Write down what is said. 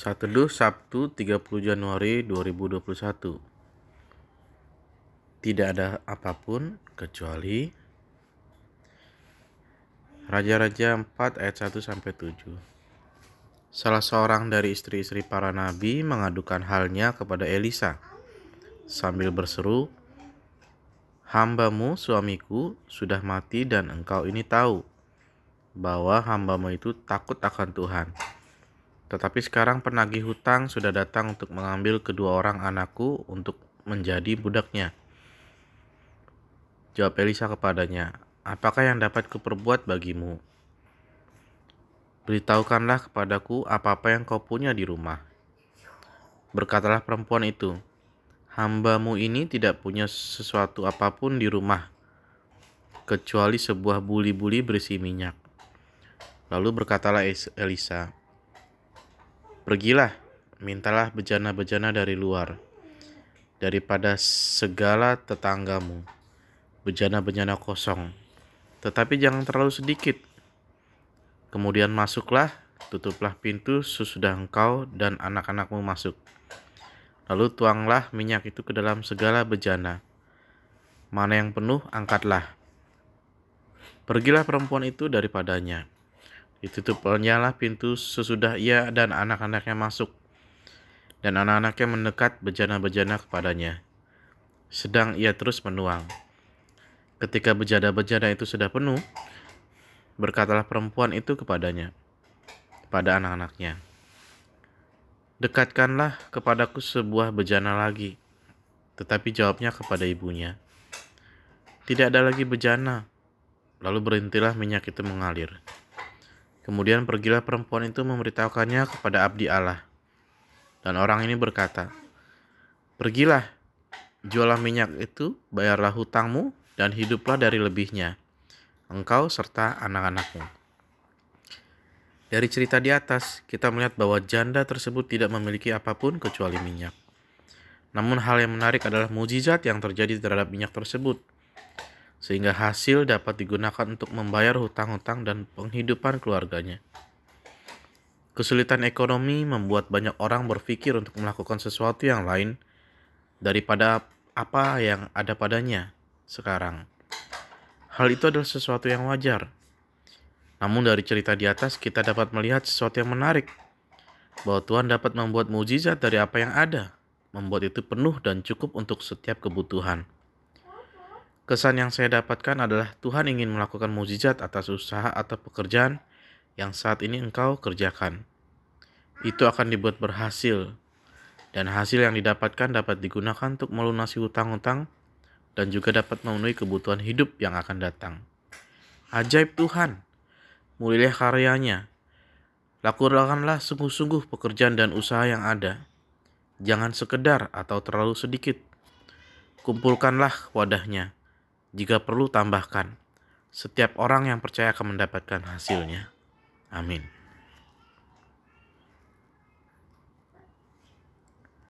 Saat Teduh Sabtu 30 Januari 2021 Tidak ada apa pun kecuali Raja-Raja 4 ayat 1 sampai 7 Salah seorang dari istri-istri para nabi mengadukan halnya kepada Elisa. Sambil berseru, Hambamu suamiku sudah mati dan engkau ini tahu bahwa hambamu itu takut akan Tuhan tetapi sekarang penagih hutang sudah datang untuk mengambil kedua orang anakku untuk menjadi budaknya. Jawab Elisa kepadanya, Apakah yang dapat kuperbuat bagimu? Beritahukanlah kepadaku apa-apa yang kau punya di rumah. Berkatalah perempuan itu, Hambamu ini tidak punya sesuatu apa pun di rumah, kecuali sebuah buli-buli berisi minyak. Lalu berkatalah Elisa, Pergilah, mintalah bejana-bejana dari luar, daripada segala tetanggamu, bejana-bejana kosong, tetapi jangan terlalu sedikit. Kemudian masuklah, tutuplah pintu sesudah engkau dan anak-anakmu masuk. Lalu tuanglah minyak itu ke dalam segala bejana. Mana yang penuh, angkatlah. Pergilah perempuan itu daripadanya Ditutupnya lah pintu sesudah ia dan anak-anaknya masuk. Dan anak-anaknya mendekat bejana-bejana kepadanya. Sedang ia terus menuang. Ketika bejana-bejana itu sudah penuh, berkatalah perempuan itu kepadanya, pada anak-anaknya. Dekatkanlah kepadaku sebuah bejana lagi. Tetapi jawabnya kepada ibunya, Tidak ada lagi bejana. Lalu berhentilah minyak itu mengalir. Kemudian pergilah perempuan itu memberitahukannya kepada abdi Allah. Dan orang ini berkata, Pergilah, jualah minyak itu, bayarlah hutangmu, dan hiduplah dari lebihnya, engkau serta anak-anakmu. Dari cerita di atas, kita melihat bahwa janda tersebut tidak memiliki apa pun kecuali minyak. Namun hal yang menarik adalah mujizat yang terjadi terhadap minyak tersebut sehingga hasil dapat digunakan untuk membayar hutang-hutang dan penghidupan keluarganya. Kesulitan ekonomi membuat banyak orang berpikir untuk melakukan sesuatu yang lain daripada apa yang ada padanya sekarang. Hal itu adalah sesuatu yang wajar. Namun dari cerita di atas kita dapat melihat sesuatu yang menarik bahwa Tuhan dapat membuat mujizat dari apa yang ada, membuat itu penuh dan cukup untuk setiap kebutuhan. Kesan yang saya dapatkan adalah Tuhan ingin melakukan mujizat atas usaha atau pekerjaan yang saat ini engkau kerjakan. Itu akan dibuat berhasil, dan hasil yang didapatkan dapat digunakan untuk melunasi hutang-hutang dan juga dapat memenuhi kebutuhan hidup yang akan datang. Ajaib Tuhan, mulilah karyanya. Lakukanlah sungguh-sungguh pekerjaan dan usaha yang ada. Jangan sekedar atau terlalu sedikit. Kumpulkanlah wadahnya jika perlu tambahkan, setiap orang yang percaya akan mendapatkan hasilnya. Amin.